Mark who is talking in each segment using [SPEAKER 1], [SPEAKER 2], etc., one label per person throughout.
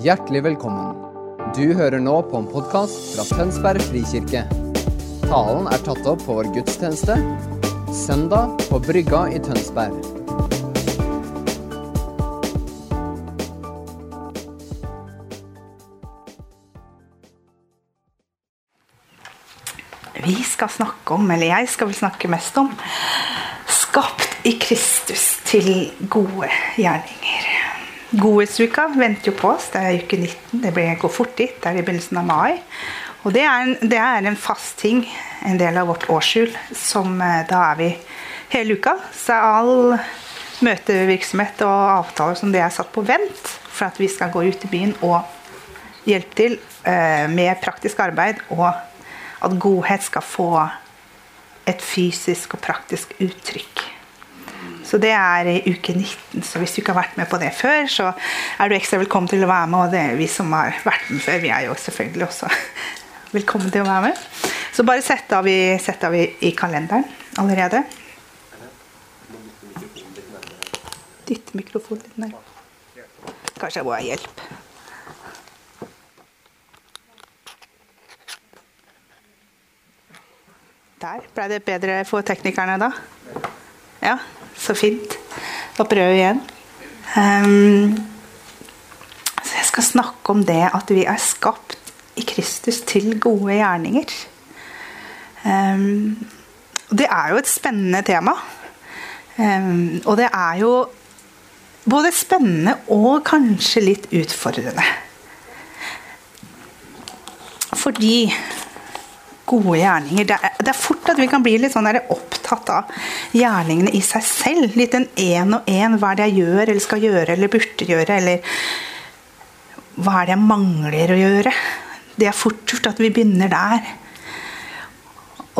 [SPEAKER 1] Hjertelig velkommen. Du hører nå på en podkast fra Tønsberg frikirke. Talen er tatt opp på vår gudstjeneste søndag på Brygga i Tønsberg.
[SPEAKER 2] Vi skal snakke om, eller jeg skal vel snakke mest om, skapt i Kristus til gode gjerninger. Godhetsuka venter jo på oss. Det er uke 19. Det går fort dit. Det er i begynnelsen av mai. Og det er, en, det er en fast ting, en del av vårt årshjul, som eh, da er vi hele uka. Så all møtevirksomhet og avtaler som det er satt på vent for at vi skal gå ut i byen og hjelpe til eh, med praktisk arbeid, og at godhet skal få et fysisk og praktisk uttrykk. Så det er i uke 19. Så hvis du ikke har vært med på det før, så er du ekstra velkommen til å være med. Og det er vi som har vært med før, vi er jo selvfølgelig også velkommen til å være med. Så bare sett av setter vi i kalenderen allerede. Dytt mikrofonen litt ned. Kanskje jeg må ha hjelp. Der ble det bedre for teknikerne da. Ja, så fint. Prøver vi igjen. Um, så jeg skal snakke om det at vi er skapt i Kristus til gode gjerninger. Um, det er jo et spennende tema. Um, og det er jo både spennende og kanskje litt utfordrende. Fordi gode gjerninger det er, det er, fort at vi kan bli litt sånn opptatt av gjerningene i seg selv. Litt en én og én. Hva er det jeg gjør eller skal gjøre eller burde gjøre? Eller hva er det jeg mangler å gjøre? Det er fort gjort at vi begynner der.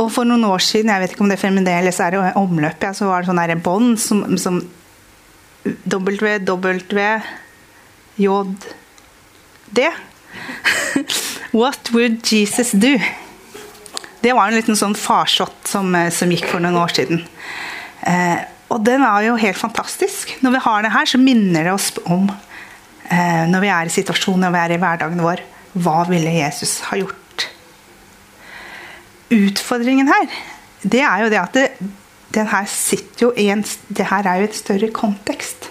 [SPEAKER 2] Og for noen år siden, jeg vet ikke om det fremdeles er i omløp, ja, så var det sånn bånd som, som D What would Jesus do? Det var en liten sånn farsott som, som, gikk for noen år siden. Eh, og den er jo helt fantastisk. Når vi har det her, så minner det oss om eh, når vi er i situasjonen, og vi er i hverdagen vår, hva ville Jesus ha gjort? Utfordringen her, det er jo det at det, den her sitter jo i en Det her er jo et større kontekst.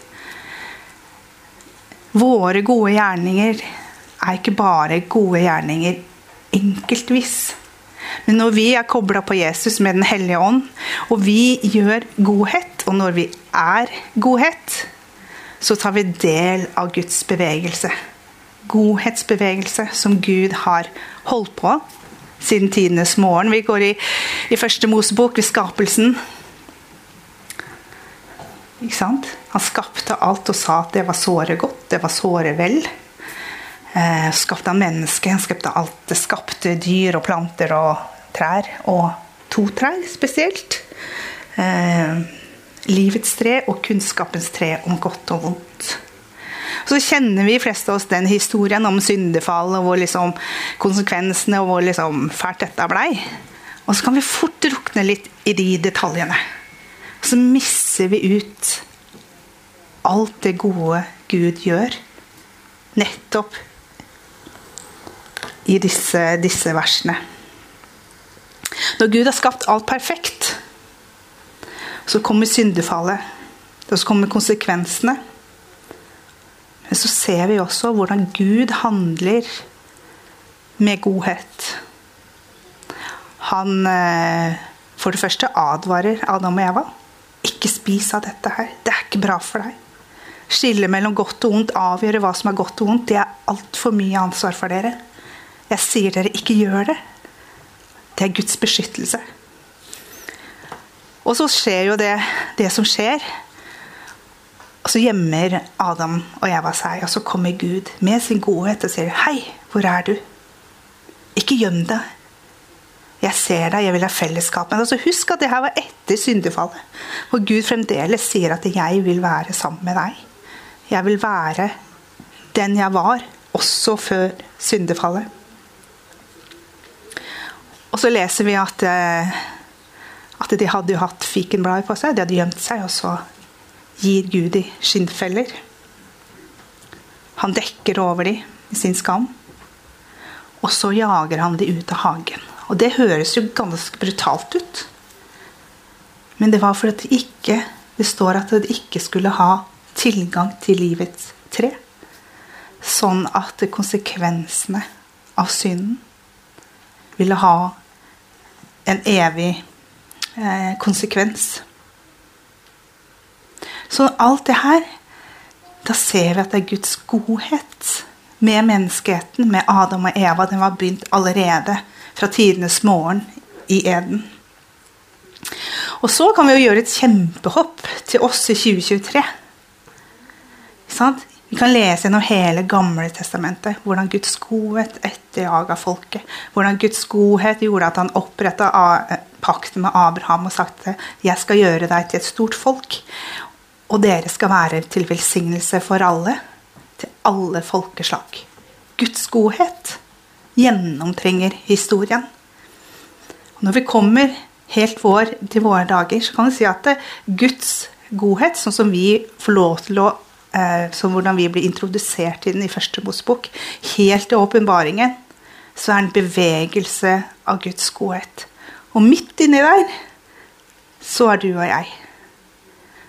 [SPEAKER 2] Våre gode gjerninger er ikke bare gode gjerninger enkeltvis. Men når vi er kobla på Jesus med Den hellige ånd, og vi gjør godhet, og når vi er godhet, så tar vi del av Guds bevegelse. Godhetsbevegelse som Gud har holdt på siden tidenes morgen. Vi går i, i første Mosebok, ved skapelsen. Ikke sant? Han skapte alt og sa at det var såre godt, det var såre vel. Eh, skapte han mennesket, han skapte alt. Det skapte dyr og planter og trær. Og to trær spesielt. Eh, livets tre og kunnskapens tre om godt og vondt. Så kjenner vi flest av oss den historien om syndefall og hvor liksom konsekvensene og hvor liksom fælt dette blei. Og så kan vi fort drukne litt i de detaljene. Så misser vi ut alt det gode Gud gjør. Nettopp i disse, disse versene. Når Gud har skapt alt perfekt, så kommer syndefallet. Og så kommer konsekvensene. Men så ser vi også hvordan Gud handler med godhet. Han eh, for det første advarer Adam og Eva. Ikke spis av dette her. Det er ikke bra for deg. Skille mellom godt og vondt, avgjøre hva som er godt og vondt, det er altfor mye ansvar for dere. Jeg sier dere, ikke gjør det. Det er Guds beskyttelse. Og så skjer jo det, det som skjer. Og så gjemmer Adam og Eva seg, og så kommer Gud med sin godhet og sier, 'Hei, hvor er du?' Ikke gjem deg. Jeg ser deg, jeg vil ha fellesskap med deg. Altså, husk at det her var etter syndefallet. Hvor Gud fremdeles sier at 'jeg vil være sammen med deg'. Jeg vil være den jeg var, også før syndefallet. Og så leser vi at, eh, at de hadde jo hatt fikenblader på seg. De hadde gjemt seg, og så gir Gud de skinnfeller. Han dekker over de i sin skam. Og så jager han de ut av hagen. Og det høres jo ganske brutalt ut. Men det var for at de ikke Det står at de ikke skulle ha tilgang til livets tre. Sånn at konsekvensene av synden ville ha en evig eh, konsekvens. Så alt det her Da ser vi at det er Guds godhet med menneskeheten, med Adam og Eva. Den var begynt allerede fra tidenes morgen i Eden. Og så kan vi jo gjøre et kjempehopp til oss i 2023. Vi kan lese gjennom hele Gamle testamentet hvordan Guds godhet etterjaga folket. Hvordan Guds godhet gjorde at han oppretta pakten med Abraham og sagte jeg skal gjøre deg til et stort folk. Og dere skal være til velsignelse for alle. Til alle folkeslag. Guds godhet gjennomtrenger historien. Og når vi kommer helt vår til våre dager, så kan vi si at Guds godhet, sånn som vi får lov til å Som hvordan vi blir introdusert til den i første Mosebok, helt til åpenbaringen, så er det en bevegelse av Guds godhet. Og midt inni der så er du og jeg.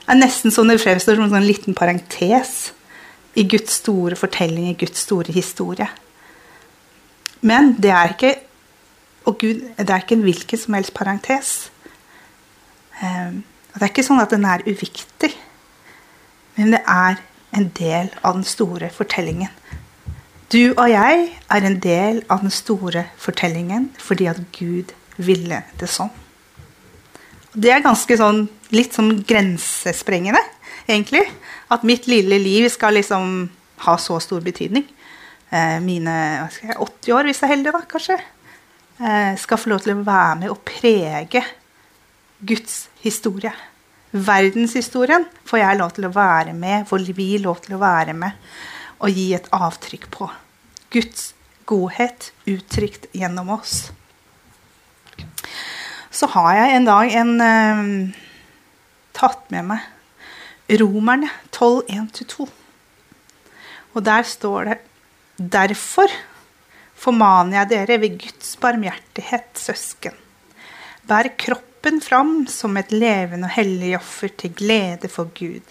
[SPEAKER 2] Det er nesten sånn det fremstår som en sånn liten parentes i Guds store fortelling, i Guds store historie. Men det er ikke og Gud, det er ikke en hvilken som helst parentes. Ehm, det er ikke sånn at den er uviktig, men det er en del av den store fortellingen. Du og jeg er en del av den store fortellingen fordi at Gud ville det sånn. Det er ganske sånn, litt sånn grensesprengende, egentlig. At mitt lille liv skal liksom ha så stor betydning. Eh, mine jeg, 80 år, hvis jeg er heldig, da, kanskje, eh, skal få lov til å være med og prege Guds historie. Verdenshistorien får jeg lov til å være med, får vi lov til å være med og gi et avtrykk på. Guds godhet uttrykt gjennom oss. Så har jeg en dag en, eh, tatt med meg Romerne 12.1-2. Og der står det Derfor formaner jeg dere ved Guds barmhjertighet, søsken. Bær kroppen fram som et levende og hellig offer til glede for Gud.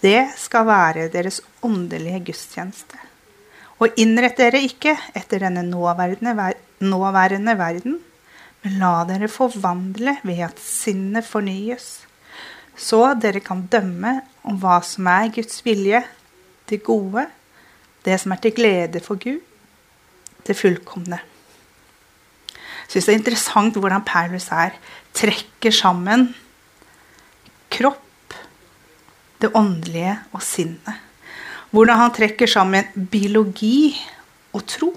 [SPEAKER 2] Det skal være deres åndelige gudstjeneste. Og innrett dere ikke etter denne nåværende, nåværende verden, men la dere forvandle ved at sinnet fornyes, så dere kan dømme om hva som er Guds vilje, det gode, det som er til glede for Gud, det fullkomne. Jeg syns det er interessant hvordan Paulus her trekker sammen kropp, det åndelige og sinnet. Hvordan han trekker sammen biologi og tro.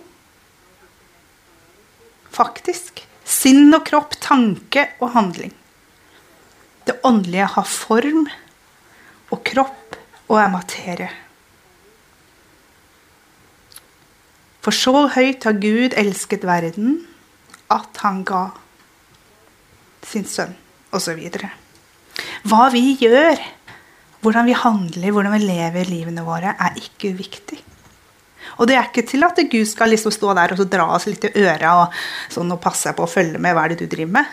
[SPEAKER 2] Faktisk. Sinn og kropp, tanke og handling. Det åndelige har form og kropp og er materie. For så høyt har Gud elsket verden at han ga sin sønn, osv. Hva vi gjør, hvordan vi handler, hvordan vi lever livene våre, er ikke uviktig. Og det er ikke til at Gud skal liksom stå der og dra oss litt i øra og, sånn, og passe på å følge med hva er det du driver med.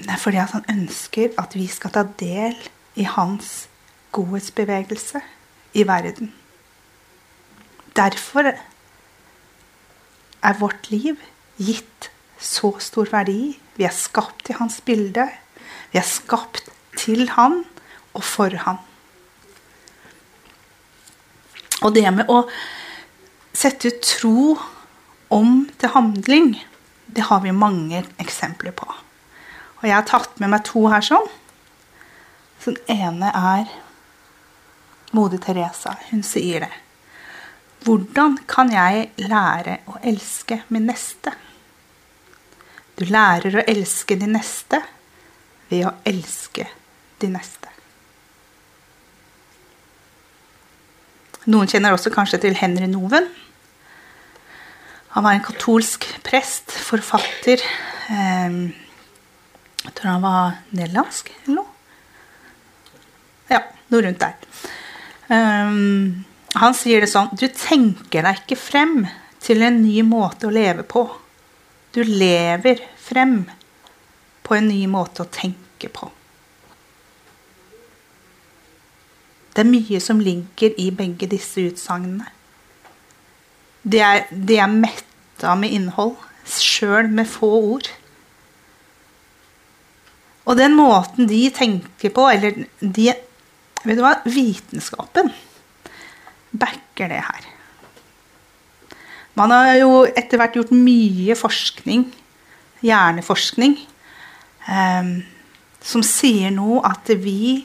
[SPEAKER 2] Det er fordi at han ønsker at vi skal ta del i hans godhetsbevegelse i verden. Derfor er vårt liv gitt så stor verdi. Vi er skapt i hans bilde. Vi er skapt til han og for han. Og det med å sette tro om til handling, det har vi mange eksempler på. Og jeg har tatt med meg to her sånn. Så Den ene er Moder Teresa. Hun sier det. Hvordan kan jeg lære å elske min neste? Du lærer å elske de neste ved å elske de neste. Noen kjenner også kanskje til Henry Noven. Han var en katolsk prest, forfatter eh, Jeg tror han var nederlandsk eller noe. Ja, noe rundt der. Um, han sier det sånn Du tenker deg ikke frem til en ny måte å leve på. Du lever frem på en ny måte å tenke på. Det er mye som ligger i begge disse utsagnene. De er, de er metta med innhold, sjøl med få ord. Og den måten de tenker på, eller de Vet du hva? Vitenskapen backer det her. Man har jo etter hvert gjort mye forskning, hjerneforskning, eh, som sier nå at vi,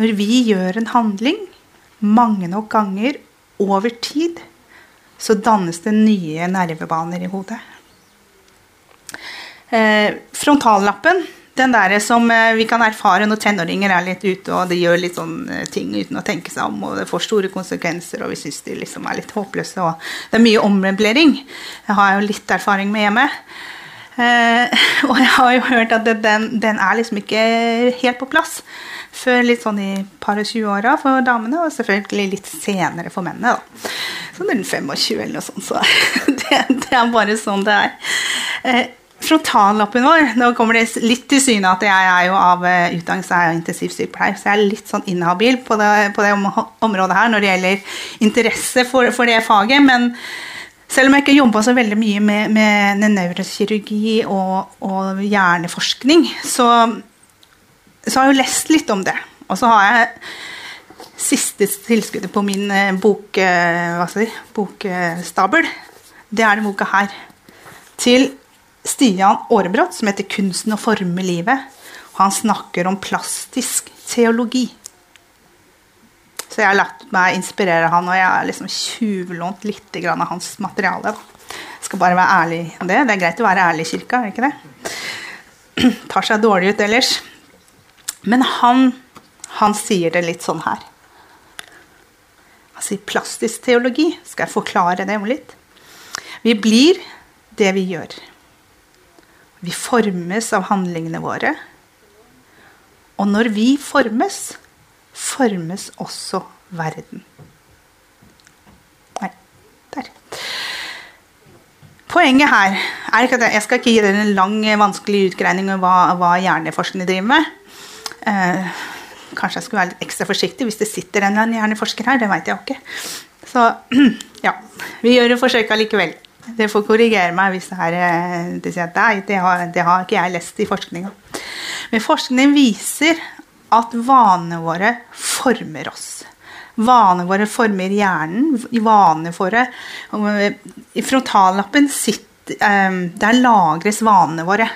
[SPEAKER 2] når vi gjør en handling mange nok ganger over tid, så dannes det nye nervebaner i hodet. Eh, frontallappen den der som eh, vi kan erfare når tenåringer er litt ute og de gjør litt sånn eh, ting uten å tenke seg om, og det får store konsekvenser, og vi syns de liksom er litt håpløse. og Det er mye ommøblering. Jeg har jo litt erfaring med hjemme. Eh, og jeg har jo hørt at den, den, er liksom ikke helt på plass før litt sånn i par og 20-åra for damene, og selvfølgelig litt senere for mennene. da. Sånn rundt 25 eller noe sånt. Så det, det, er bare sånn det er. Eh, frontallappen vår Nå kommer det litt til syne at jeg er jo av eh, utdannelse er intensivsykepleier, så jeg er litt sånn inhabil på det, på det området her når det gjelder interesse for, for det faget. Men selv om jeg ikke jobba så veldig mye med, med nevrokirurgi og, og, hjerneforskning, så, så har jeg jo lest litt om det. Og så har jeg siste tilskuddet på min eh, bok, eh, bokstabel. Det er denne boka her. Til Stian Aarebrot, som heter 'Kunsten å forme livet'. Og han snakker om plastisk teologi. Så jeg har latt meg inspirere han, og jeg har liksom tjuvlånt litt av hans materiale. Jeg skal bare være ærlig om det. Det er greit å være ærlig i kirka, er det ikke det? Tar seg dårlig ut ellers. Men han, han sier det litt sånn her. Han sier plastisk teologi. Skal jeg forklare det om litt? Vi blir det vi gjør. Vi formes av handlingene våre. Og når vi formes, formes også verden. Nei, der. Poenget her er ikke at jeg skal ikke gi dere en lang, vanskelig utgreining om hva, hva hjerneforskerne driver med. Eh, kanskje jeg skulle være litt ekstra forsiktig hvis det sitter en hjerneforsker her. Det vet jeg jo ikke. Så ja, vi gjør et forsøk allikevel. Dere får korrigere meg hvis det, her, de sier at nei, det har, det har ikke jeg lest i forskninga. Men forskningen viser at vanene våre former oss. Vanene våre former hjernen. Vanene våre I frontallappen sitter, eh, der lagres vanene våre.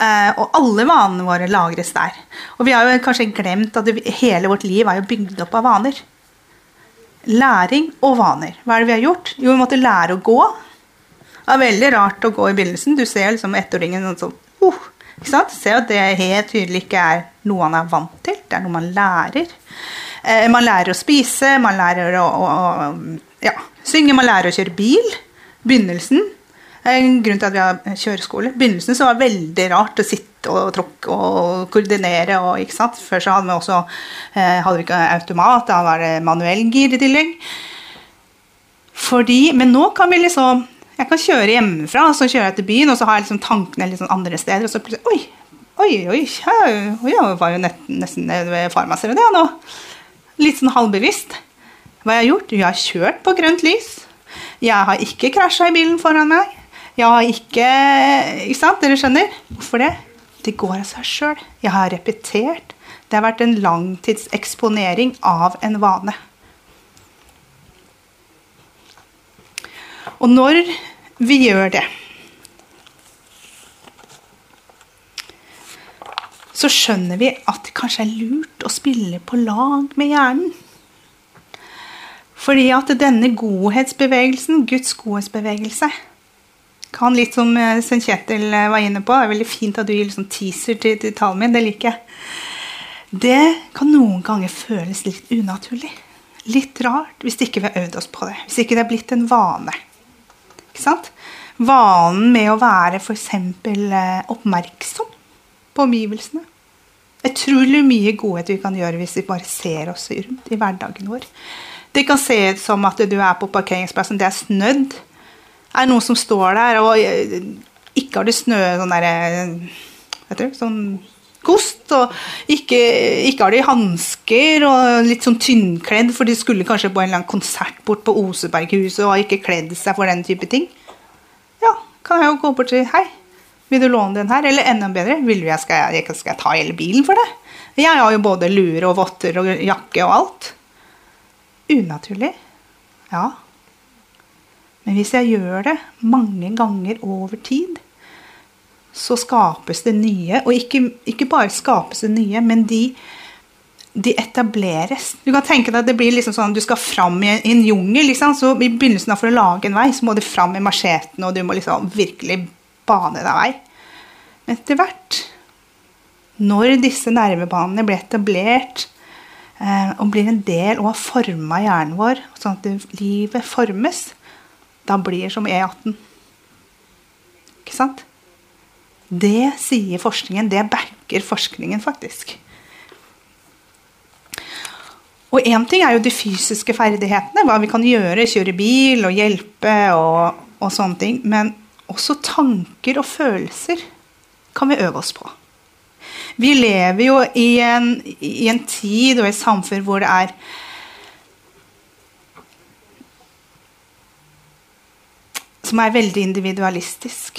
[SPEAKER 2] Eh, og alle vanene våre lagres der. Og vi har jo kanskje glemt at hele vårt liv er jo bygd opp av vaner. Læring og vaner. Hva er det vi har gjort? Jo, vi måtte lære å gå. Det er veldig rart å gå i begynnelsen. Du ser liksom ettåringen sånn uh, ikke sant? Ser at det helt tydelig ikke er noe han er vant til. Det er noe man lærer. Eh, man lærer å spise, man lærer å, å, å ja, synge, man lærer å kjøre bil. Begynnelsen en grunn til at vi har kjøreskole. Begynnelsen så var veldig rart å sitte og tråkke og koordinere. Og, ikke sant? Før så hadde vi også eh, hadde vi ikke automat, da var det manuell gir i tillegg. Fordi, men nå kan vi liksom Jeg kan kjøre hjemmefra, så kjører jeg til byen, og så har jeg liksom tankene litt sånn andre steder, og så plutselig Oi, oi, oi, jeg var jo nesten ved farmasere det nå. Litt sånn halvbevisst. Hva jeg har gjort? Jeg har kjørt på grønt lys. Jeg har ikke krasja i bilen foran meg. Jeg har ikke Ikke sant? Dere skjønner? Hvorfor det? Det går av seg sjøl. Jeg har repetert. Det har vært en langtidseksponering av en vane. Og når vi gjør det Så skjønner vi at det kanskje er lurt å spille på lag med hjernen. Fordi at denne godhetsbevegelsen, Guds godhetsbevegelse, kan litt som Svein Kjetil eh, var inne på. Det er veldig fint at du gir liksom teaser til, til talen min. Det liker jeg. Det kan noen ganger føles litt unaturlig. Litt rart hvis ikke vi har øvd oss på det. Hvis ikke det er blitt en vane. Ikke sant? Vanen med å være f.eks. Eh, oppmerksom på omgivelsene. Utrolig mye godhet vi kan gjøre hvis vi bare ser oss rundt i hverdagen vår. Det kan se ut som at du er på parkeringsplassen, det er snødd. Er noen som står der, og eh, ikke har det snø sånn derre du, sånn kost. Og ikke, ikke har de hansker og litt sånn tynnkledd, for de skulle kanskje på en eller annen konsert bort på Oseberghuset og har ikke kledd seg for den type ting. Ja, kan jeg jo gå bort til Hei, vil du låne den her? Eller enda bedre, vil jeg skal, jeg, skal ta hele bilen for det? Jeg har jo både lue og votter og jakke og alt. Unaturlig. Ja. Men hvis jeg gjør det mange ganger over tid, så skapes det nye. Og ikke, ikke bare skapes det nye, men de, de, etableres. Du kan tenke deg at det blir liksom sånn du skal fram i en, i jungel. Liksom. Så I begynnelsen av for å lage en vei, så må du fram med macheten, og du må liksom virkelig bane deg vei. Men etter hvert, når disse nervebanene blir etablert eh, og blir en del og har forma hjernen vår, sånn at livet formes, da blir som E18. Ikke sant? Det sier forskningen. Det backer forskningen, faktisk. Og én ting er jo de fysiske ferdighetene, hva vi kan gjøre, kjøre bil og hjelpe og, og sånne ting. Men også tanker og følelser kan vi øve oss på. Vi lever jo i en, i en tid og i et samfunn hvor det er Som er veldig individualistisk.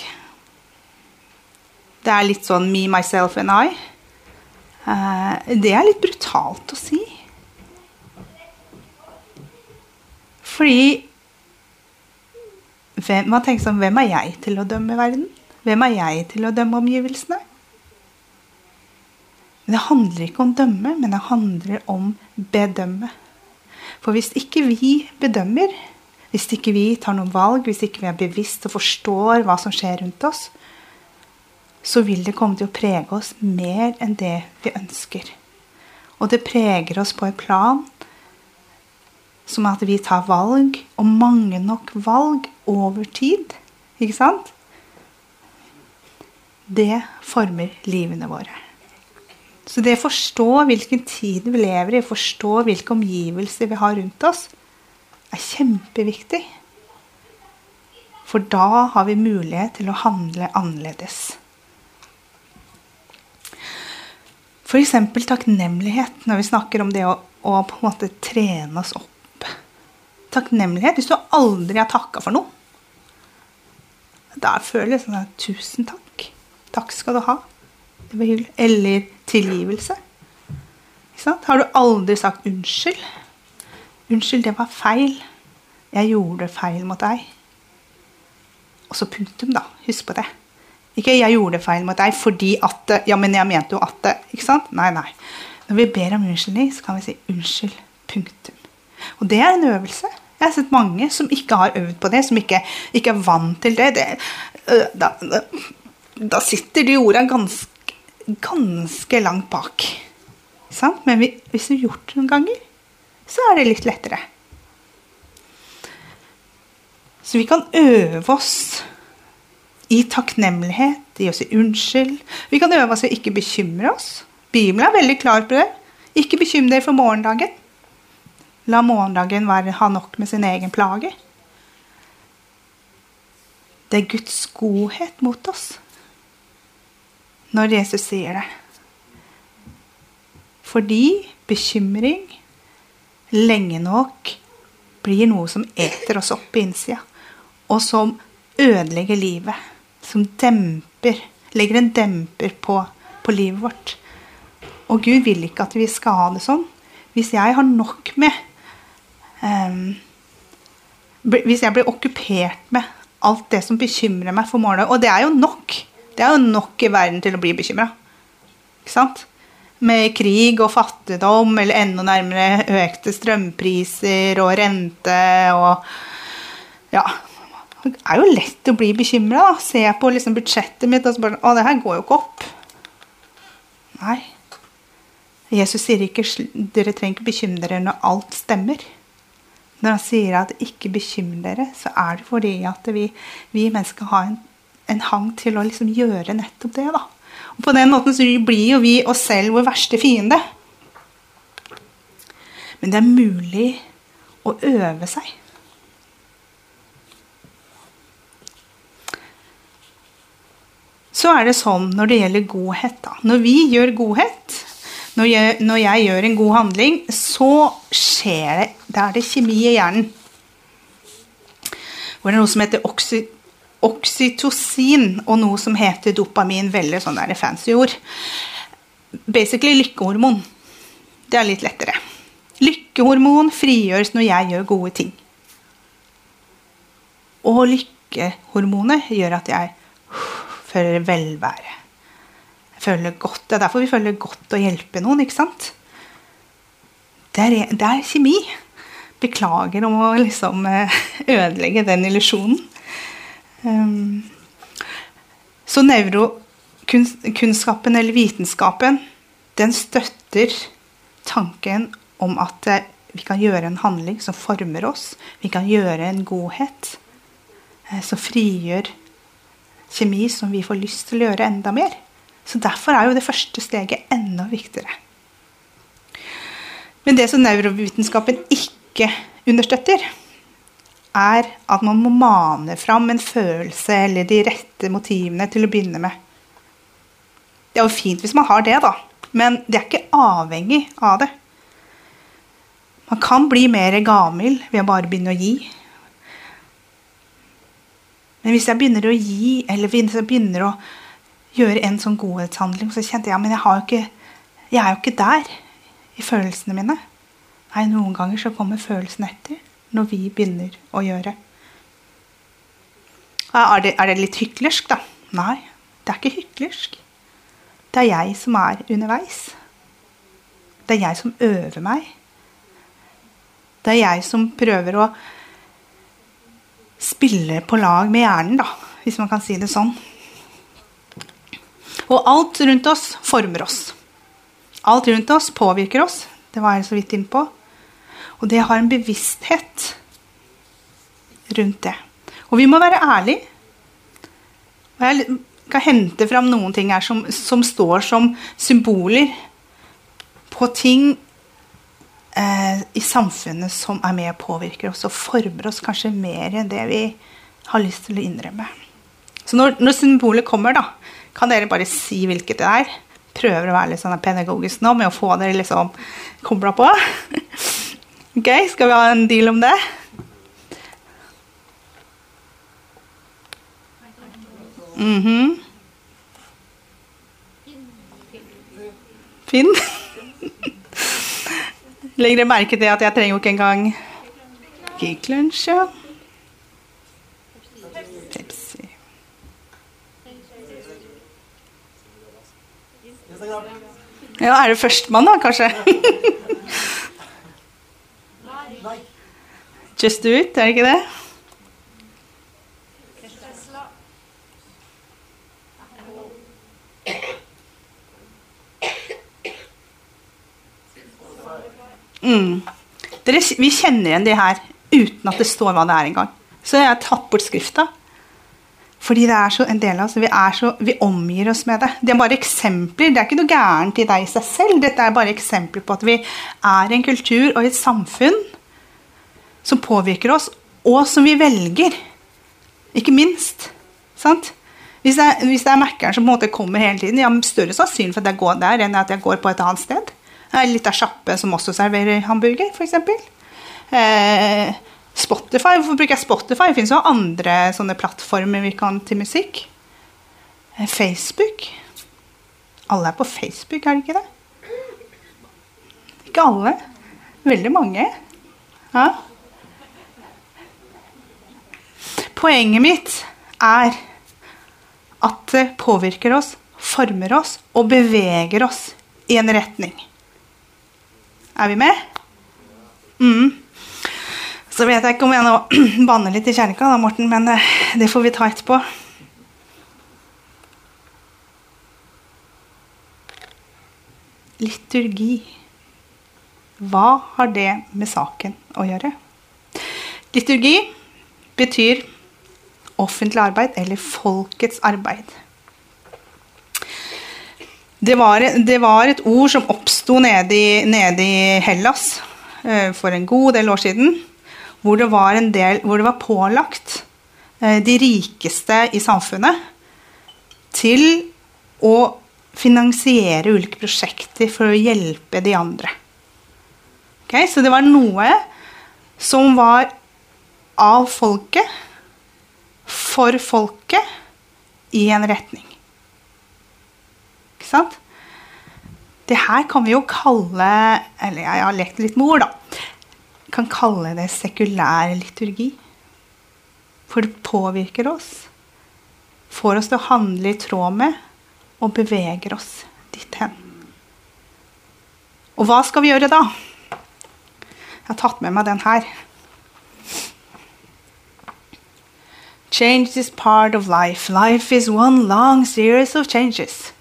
[SPEAKER 2] Det er litt sånn me, myself and I. Eh, det er litt brutalt å si. Fordi hvem, man tenker sånn, hvem er jeg til å dømme verden? Hvem er jeg til å dømme omgivelsene? Men det handler ikke om dømme, men det handler om bedømme. For hvis ikke vi bedømmer, hvis ikke vi tar noen valg, hvis ikke vi er bevisst og forstår hva som skjer rundt oss, så vil det komme til å prege oss mer enn det vi ønsker. Og det preger oss på et plan som at vi tar valg, og mange nok valg over tid. Ikke sant? Det former livene våre. Så det å forstå hvilken tid vi lever i, forstå hvilke omgivelser vi har rundt oss, er kjempeviktig. For da har vi mulighet til å handle annerledes. F.eks. takknemlighet når vi snakker om det å, å, på en måte trene oss opp. Takknemlighet hvis du aldri har takka for noe. Da føler jeg sånn at Tusen takk. Takk skal du ha. Det var hyggelig. Eller tilgivelse. Har du aldri sagt unnskyld? Unnskyld, det var feil. Jeg gjorde feil mot deg. Og så punktum, da. Husk på det. Ikke 'jeg gjorde feil mot deg fordi at Ja, men jeg mente jo at det Ikke sant? Nei, nei. Når vi ber om unnskyldning, så kan vi si 'unnskyld'. Punktum. Og det er en øvelse. Jeg har sett mange som ikke har øvd på det, som ikke, ikke er vant til det. det da, da, da, sitter de ordene ganske, ganske langt bak. Sant? Men vi, hvis vi har gjort det noen ganger, så er det litt lettere. Så vi kan øve oss i takknemlighet, i å si unnskyld. Vi kan øve oss i å ikke bekymre oss. Bibelen er veldig klar på det. Ikke bekymre dere for morgendagen. La morgendagen være, ha nok med sin egen plage. Det er Guds godhet mot oss når Jesus sier det. Fordi bekymring lenge nok blir noe som eter oss opp på innsida, og som ødelegger livet som demper, legger en demper på, på livet vårt. Og Gud vil ikke at vi skal ha det sånn. Hvis jeg har nok med um, Hvis jeg blir okkupert med alt det som bekymrer meg for morgenen Og det er jo nok. Det er jo nok i verden til å bli bekymra. Ikke sant? Med krig og fattigdom, eller enda nærmere økte strømpriser og rente og Ja, det er jo lett å bli bekymra. Se på liksom budsjettet mitt og så bare Å, det her går jo ikke opp. Nei. Jesus sier ikke dere trenger ikke bekymre dere når alt stemmer. Når han sier at ikke bekymre dere, så er det fordi at vi, vi mennesker har en, en, hang til å liksom gjøre nettopp det. da. På den måten så blir jo vi oss selv vår verste fiende. Men det er mulig å øve seg. Så er det sånn når det gjelder godhet. Da. Når vi gjør godhet, når jeg, når jeg gjør en god handling, så skjer det Da er det kjemi i hjernen. Hvor det er noe som heter oksy, oksytocin, og noe som heter dopamin. Veldig sånn der fancy ord. Basically lykkehormon. Det er litt lettere. Lykkehormon frigjøres når jeg gjør gode ting. Og lykkehormonet gjør at jeg føler velvære. Jeg føler godt. Det er derfor vi føler godt å hjelpe noen. ikke sant? Det er, det er kjemi. Beklager om å liksom eh, ødelegge den illusjonen. Um, så nevrokunnskapen eller vitenskapen, den støtter tanken om at eh, vi kan gjøre en handling som former oss. Vi kan gjøre en godhet eh, som frigjør kjemi som vi får lyst til å gjøre enda mer. Så Derfor er jo det første steget enda viktigere. Men det som nevrovitenskapen ikke understøtter, er at man må mane fram en følelse eller de rette motivene til å begynne med. Det er jo fint hvis man har det, da, men det er ikke avhengig av det. Man kan bli mer gavmild ved å bare begynne å gi. Men hvis jeg begynner å gi, eller hvis jeg begynner å gjøre en sånn godhetshandling, så kjente jeg men jeg, jeg er jo ikke der i følelsene mine. Nei, noen ganger så kommer følelsen etter når vi begynner å gjøre. Er det, er det litt hyklersk, da? Nei, det er ikke hyklersk. Det er jeg som er underveis. Det er jeg som øver meg. Det er jeg som prøver å spille på lag med hjernen, da, hvis man kan si det sånn. Og alt rundt oss former oss. Alt rundt oss påvirker oss. Det var jeg så vidt innpå. Og det har en bevissthet rundt det. Og vi må være ærlige. Og jeg kan hente fram noen ting her som, som står som symboler på ting eh, i samfunnet som er med og påvirker oss og former oss kanskje mer enn det vi har lyst til å innrømme. Så når, når symbolet kommer, da, kan dere bare si hvilket det er. Prøver å være litt sånn pedagogisk nå med å få dere liksom kobla på. Ok, Skal vi ha en deal om det? Mm -hmm. Finn? Legger dere merke til at jeg trenger jo ikke engang Geek Lunsj, ja. Pepsi. Ja, er det førstemann, da, kanskje? Just do it, er det ikke det? Mm. Dere, vi kjenner igjen de her uten at det står hva det er engang. Så jeg har tatt bort skrifta. Fordi det er så en del av oss, vi, så, vi, omgir oss med det. Det er bare eksempler. Det er ikke noe gærent i deg i seg selv. Dette er bare eksempler på at vi er en kultur og et samfunn som påvirker oss, og som vi velger. Ikke minst. Sant? Hvis, det hvis det er Mækkern som på en måte kommer hele tiden, har større sannsynlig for at jeg går der enn at jeg går på et annet sted. Litt av sjappe som også serverer hamburger, f.eks. Eh, Spotify, Hvorfor bruker jeg Spotify? Det finnes jo andre sånne plattformer vi kan til musikk. Eh, Facebook. Alle er på Facebook, er det ikke det? Ikke alle. Veldig mange. Ja. Poenget mitt er at det påvirker oss, former oss og beveger oss i en retning. Er vi med? Mm. Så vet jeg ikke om jeg nå banner litt i kjerka, da, Morten, men det, eh, det får vi ta etterpå. Liturgi. Hva har det med saken å gjøre? Liturgi betyr offentlig arbeid eller folkets arbeid. Det var, det var et ord som oppsto nede, nede, i Hellas uh, for en god del år siden. hvor det var, del, hvor det var pålagt eh, de rikeste i samfunnet til å finansiere ulike prosjekter for å hjelpe de andre. Okay, så det var noe som var av folket, for folket, i en retning. Ikke sant? Det her kan vi jo kalle Eller jeg har lekt litt med ord, da. kan kalle det sekulær liturgi. For det påvirker oss. Får oss til å handle i tråd med og beveger oss dit hen. Og hva skal vi gjøre da? Jeg har tatt med meg den her. Change is part of life. Life is one long series of changes.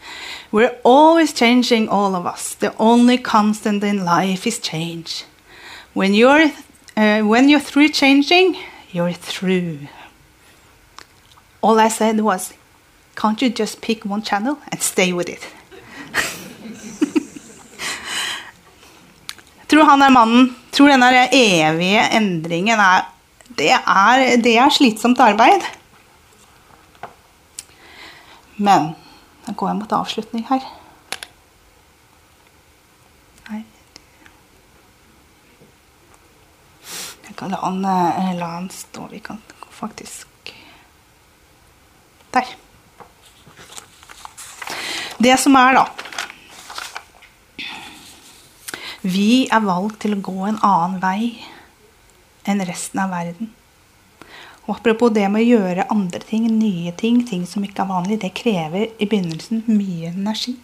[SPEAKER 2] We're always changing, all of us. The only constant in life is change. When you're, uh, when you're through changing, you're through. All I said was, can't you just pick one channel and stay with it? tror han er mannen. Tror denne evige endringen er det, er det er slitsomt arbeid. Men da går jeg mot avslutning her. Jeg kan la han, eh, la han stå. Vi kan faktisk Der. Det som er, da Vi er valgt til å gå en annen vei enn resten av verden. Og apropos det med å gjøre andre ting, nye ting, ting som ikke er vanlig, det krever i begynnelsen mye energi.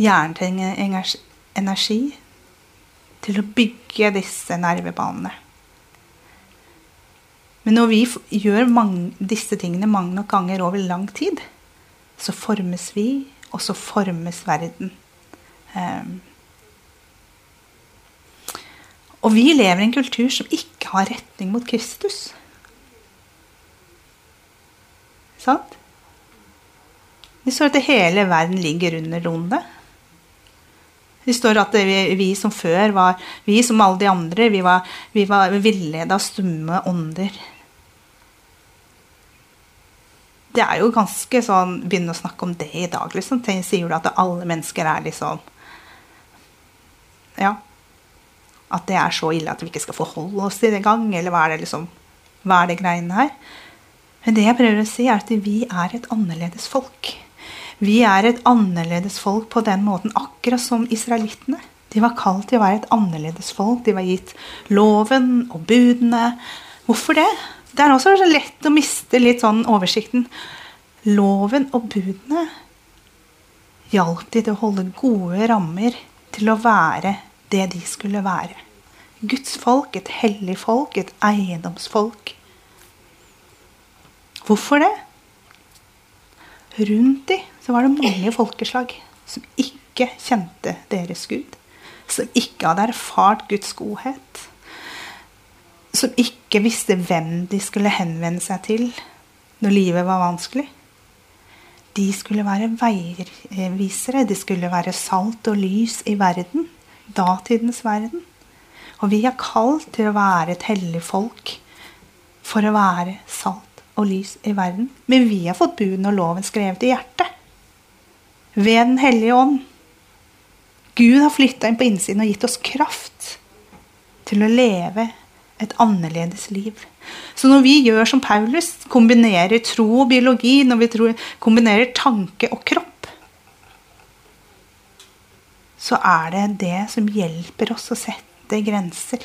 [SPEAKER 2] Hjernen trenger energi til å bygge disse nervebanene. Men når vi gjør mange, disse tingene mange nok ganger over lang tid, så formes vi, og så formes verden. Um, og vi lever i en kultur som ikke har retning mot Kristus. Sant? Vi står at hele verden ligger under ondet. Det står at vi, vi, som før var Vi som alle de andre, vi var, vi var villeda av stumme ånder. Det er jo ganske sånn Begynne å snakke om det i dag, liksom. Sier du at alle mennesker er liksom Ja at det er så ille at vi ikke skal forholde oss til det engang. Eller hva er det liksom, hva er det greiene her? Men det jeg prøver å si, er at vi er et annerledes folk. Vi er et annerledes folk på den måten, akkurat som israelittene. De var kalt til å være et annerledes folk. De var gitt loven og budene. Hvorfor det? Det er også så lett å miste litt sånn oversikten. Loven og budene hjalp de til å holde gode rammer til å være det de skulle være. Guds folk, et hellig folk, et eiendomsfolk. Hvorfor det? Rundt de så var det mange folkeslag som ikke kjente deres Gud. Som ikke hadde erfart Guds godhet. Som ikke visste hvem de skulle henvende seg til når livet var vanskelig. De skulle være veivisere, de skulle være salt og lys i verden datidens verden. Og vi er kalt til å være et hellig folk for å være salt og lys i verden. Men vi har fått buden og loven skrevet i hjertet. Ved Den hellige ånd. Gud har flytta inn på innsiden og gitt oss kraft til å leve et annerledes liv. Så når vi gjør som Paulus, kombinerer tro og biologi, når vi kombinerer tanke og kropp, så er det det som hjelper oss å sette grenser.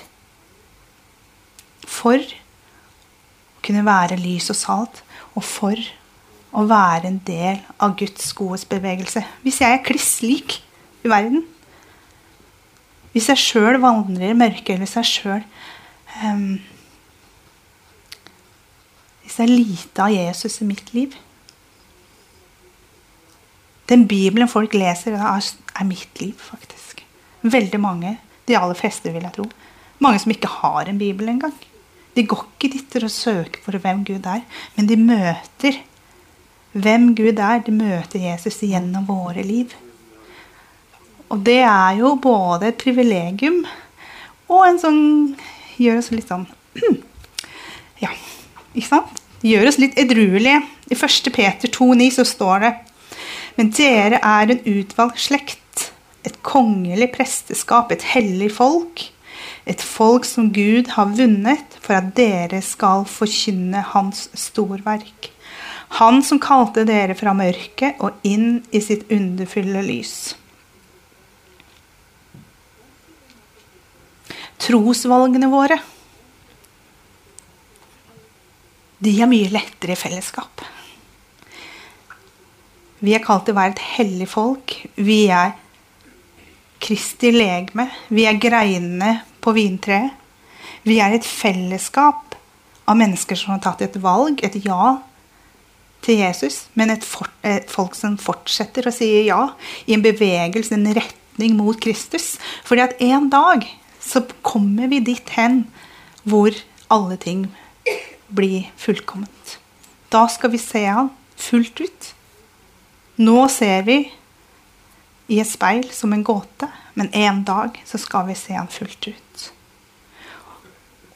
[SPEAKER 2] For å kunne være lys og salt, og for å være en del av Guds godhetsbevegelse. Hvis jeg er kliss lik i verden, hvis jeg sjøl vandrer i mørket, eller hvis jeg sjøl um, Hvis det er lite av Jesus i mitt liv Den Bibelen folk leser, er mitt liv, faktisk. Veldig mange. De aller fleste, vil jeg tro. Mange som ikke har en bibel engang. De går ikke dit og å søke for hvem Gud er, men de møter hvem Gud er. De møter Jesus gjennom våre liv. Og det er jo både et privilegium og en sånn gjør oss litt sånn Ja, ikke sant? Gjør oss litt edruelige. I 1. Peter 2,9 så står det Men dere er en utvalgt slekt, et kongelig presteskap, et hellig folk. Et folk som Gud har vunnet for at dere skal forkynne Hans storverk. Han som kalte dere fra mørket og inn i sitt underfulle lys. Trosvalgene våre de er mye lettere i fellesskap. Vi er kalt til å være et hellig folk. Vi er Kristi legeme. Vi er greinene på vintreet. Vi er et fellesskap av mennesker som har tatt et valg, et ja til Jesus, men et, for, et folk som fortsetter å si ja i en bevegelse, en retning mot Kristus. Fordi at en dag så kommer vi dit hen hvor alle ting blir fullkomment. Da skal vi se han fullt ut. Nå ser vi i et speil som en gåte, men en dag så skal vi se han fullt ut.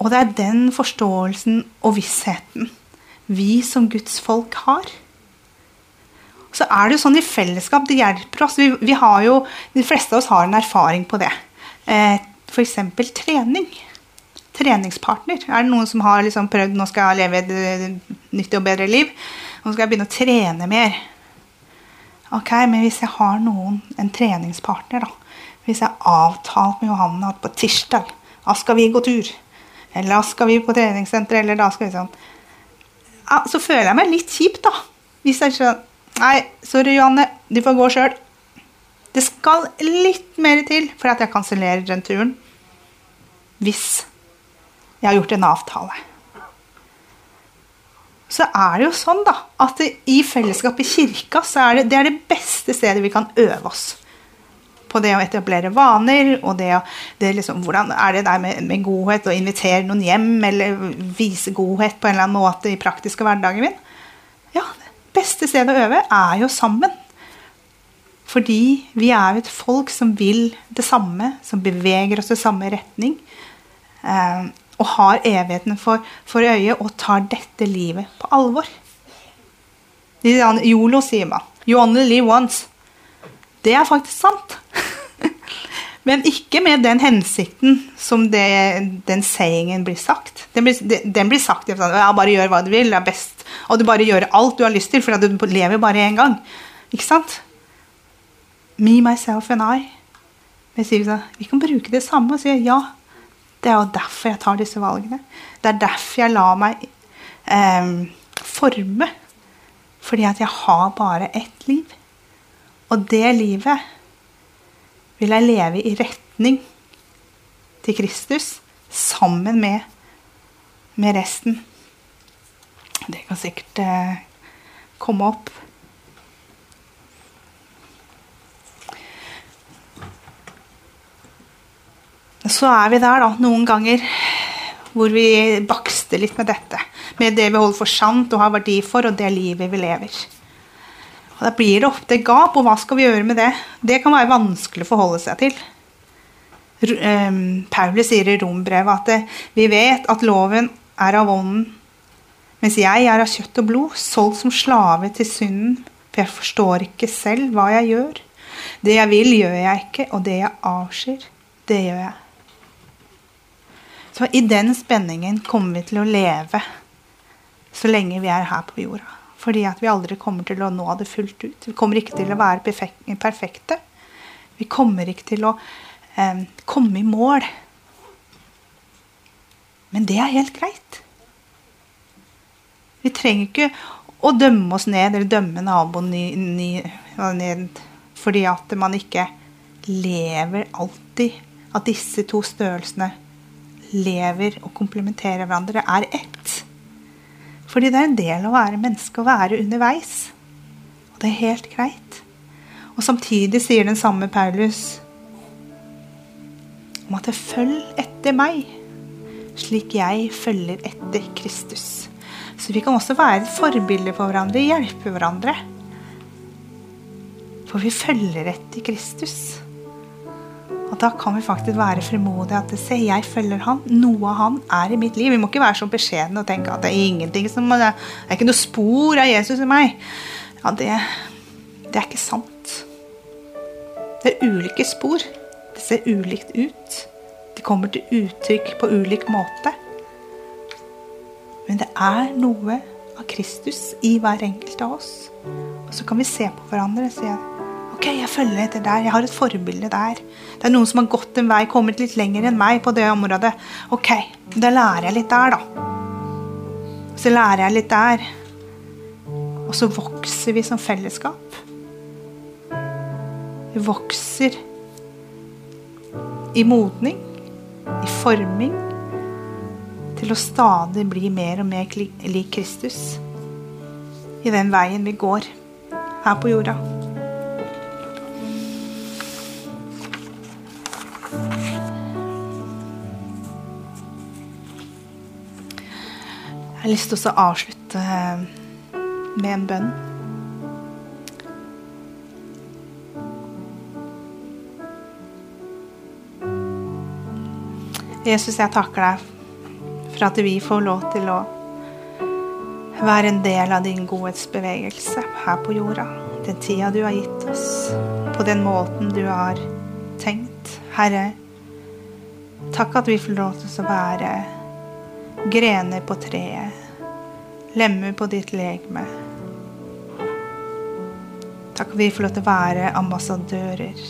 [SPEAKER 2] Og det er den forståelsen og vissheten vi som Guds folk har. Så er det jo sånn i fellesskap, det hjelper oss. Vi, vi har jo, De fleste av oss har en erfaring på det. Eh, F.eks. trening. Treningspartner. Er det noen som har liksom prøvd nå skal jeg leve et nyttig og bedre liv? Nå skal jeg begynne å trene mer. Ok, Men hvis jeg har noen, en treningspartner, da. Hvis jeg har avtalt med Johanne at på tirsdag da skal vi gå tur, eller da skal vi på treningssenter, eller da skal vi sånn ja, Så føler jeg meg litt kjip, da. Hvis jeg ikke Nei, sorry, Johanne. Du får gå sjøl. Det skal litt mer til for at jeg kansellerer den turen. Hvis jeg har gjort en avtale. Så er det jo sånn da, at i fellesskap i kirka så er det, det er det beste stedet vi kan øve oss på det å etablere vaner. og det, det liksom, Hvordan er det der med, med, godhet å invitere noen hjem eller vise godhet på en eller annen måte i praktiske hverdagen min? Ja, det beste stedet å øve er jo sammen. Fordi vi er jo et folk som vil det samme, som beveger oss i samme retning. Og har evigheten for, for øye og tar dette livet på alvor. Yolo, sier man. You only live once. Det er faktisk sant. Men ikke med den hensikten som det, den sayingen blir sagt. Den blir, den blir sagt sånn ja, bare gjør hva du vil, det er best. Og du bare gjør alt du har lyst til, for du lever bare én gang. Ikke sant? Me, myself and I. Sånn, vi kan bruke det samme og si ja. Det er jo derfor jeg tar disse valgene. Det er derfor jeg lar meg eh, forme. Fordi at jeg har bare ett liv. Og det livet vil jeg leve i retning til Kristus sammen med, med resten. Det kan sikkert eh, komme opp. Så er vi der da, noen ganger hvor vi bakster litt med dette. Med det vi holder for sant og har verdi for, og det livet vi lever. Og Da blir det ofte gap, og hva skal vi gjøre med det? Det kan være vanskelig å forholde seg til. Ehm, Paulus sier i rombrevet at eh, vi vet at loven er av ånden, mens jeg er av kjøtt og blod, solgt som slave til synden, for jeg forstår ikke selv hva jeg gjør. Det jeg vil, gjør jeg ikke, og det jeg avskyr, det gjør jeg. Så i den spenningen kommer vi til å leve så lenge vi er her på jorda. Fordi at vi aldri kommer til å nå det fullt ut. Vi kommer ikke til å være perfekte. Vi kommer ikke til å eh, komme i mål. Men det er helt greit. Vi trenger ikke å dømme oss ned eller dømme naboen ned fordi at man ikke lever alltid. av disse to størrelsene lever og komplementerer hverandre, er ett. Fordi det er en del av å være menneske å være underveis. Og det er helt greit. Og samtidig sier den samme Paulus om at følg etter meg, slik jeg følger etter Kristus. Så vi kan også være et forbilde for hverandre, hjelpe hverandre. For vi følger etter Kristus. Og da kan vi faktisk være frimodige. At se, jeg følger han. Noe av han er i mitt liv. Vi må ikke være så beskjedne og tenke at det er ingenting som Det er ikke noe spor av Jesus i meg. Ja, det, det er ikke sant. Det er ulike spor. Det ser ulikt ut. Det kommer til uttrykk på ulik måte. Men det er noe av Kristus i hver enkelt av oss. Og så kan vi se på hverandre og si Ok, jeg følger etter der. Jeg har et forbilde der. Det er noen som har gått en vei, kommet litt lenger enn meg på det området. Ok, da lærer jeg litt der, da. Så lærer jeg litt der. Og så vokser vi som fellesskap. Vi vokser i modning, i forming, til å stadig bli mer og mer lik Kristus i den veien vi går her på jorda. Har lyst til å avslutte eh, med en bønn. Jesus, jeg takker deg for at vi får lov til å være en del av din godhetsbevegelse her på jorda. Den tida du har gitt oss, på den måten du har tenkt. Herre, takk at vi får lov til å være grener på treet, lemmer på ditt legeme. Takk vi får lov til å være ambassadører.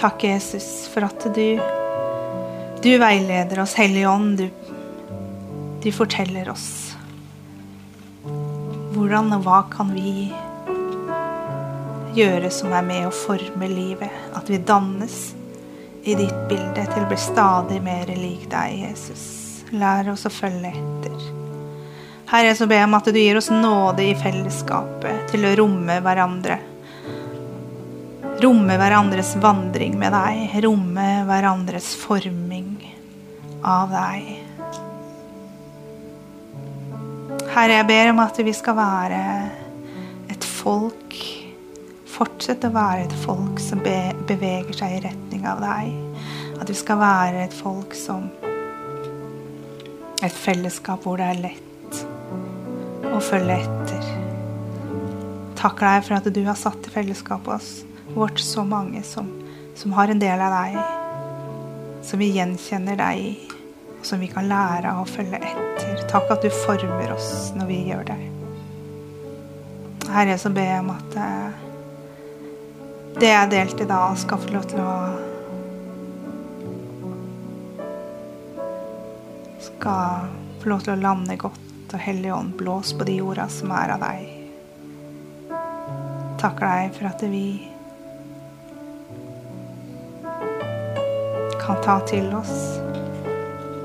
[SPEAKER 2] Takk, Jesus, for at du, du veileder oss, Hellige Ånd. Du, du forteller oss hvordan og hva kan vi gjøre som er med å forme livet. At vi dannes i ditt bilde til å bli stadig mer lik deg, Jesus. Lær oss å følge etter. Herre, så ber jeg om at du gir oss nåde i fellesskapet til å romme hverandre. Romme hverandres vandring med deg. Romme hverandres forming av deg. Herre, jeg ber om at vi skal være et folk fortsette å være et folk som be beveger seg i retning av deg. At vi skal være et folk som Et fellesskap hvor det er lett å følge etter. Takk deg for at du har satt i fellesskapet vårt så mange som, som har en del av deg. Som vi gjenkjenner deg i, og som vi kan lære av å følge etter. Takk at du former oss når vi gjør det. Herre, så ber jeg om at eh, det jeg delte da, skal få lov til å Skal få lov til å lande godt, og Hellige Ånd, blås på de jorda som er av deg. Takker deg for at vi kan ta til oss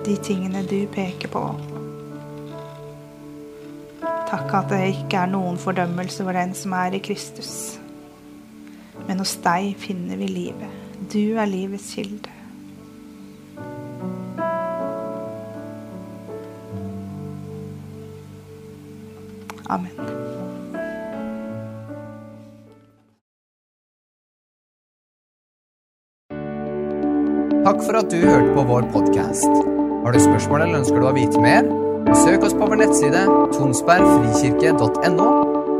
[SPEAKER 2] de tingene du peker på. Takk at det ikke er noen fordømmelse for den som er i Kristus. Men hos deg finner vi livet. Du er livets kilde. Amen.
[SPEAKER 1] Takk for at du hørte på vår podkast. Har du spørsmål eller ønsker du å vite mer? Søk oss på vår nettside tonsbergfrikirke.no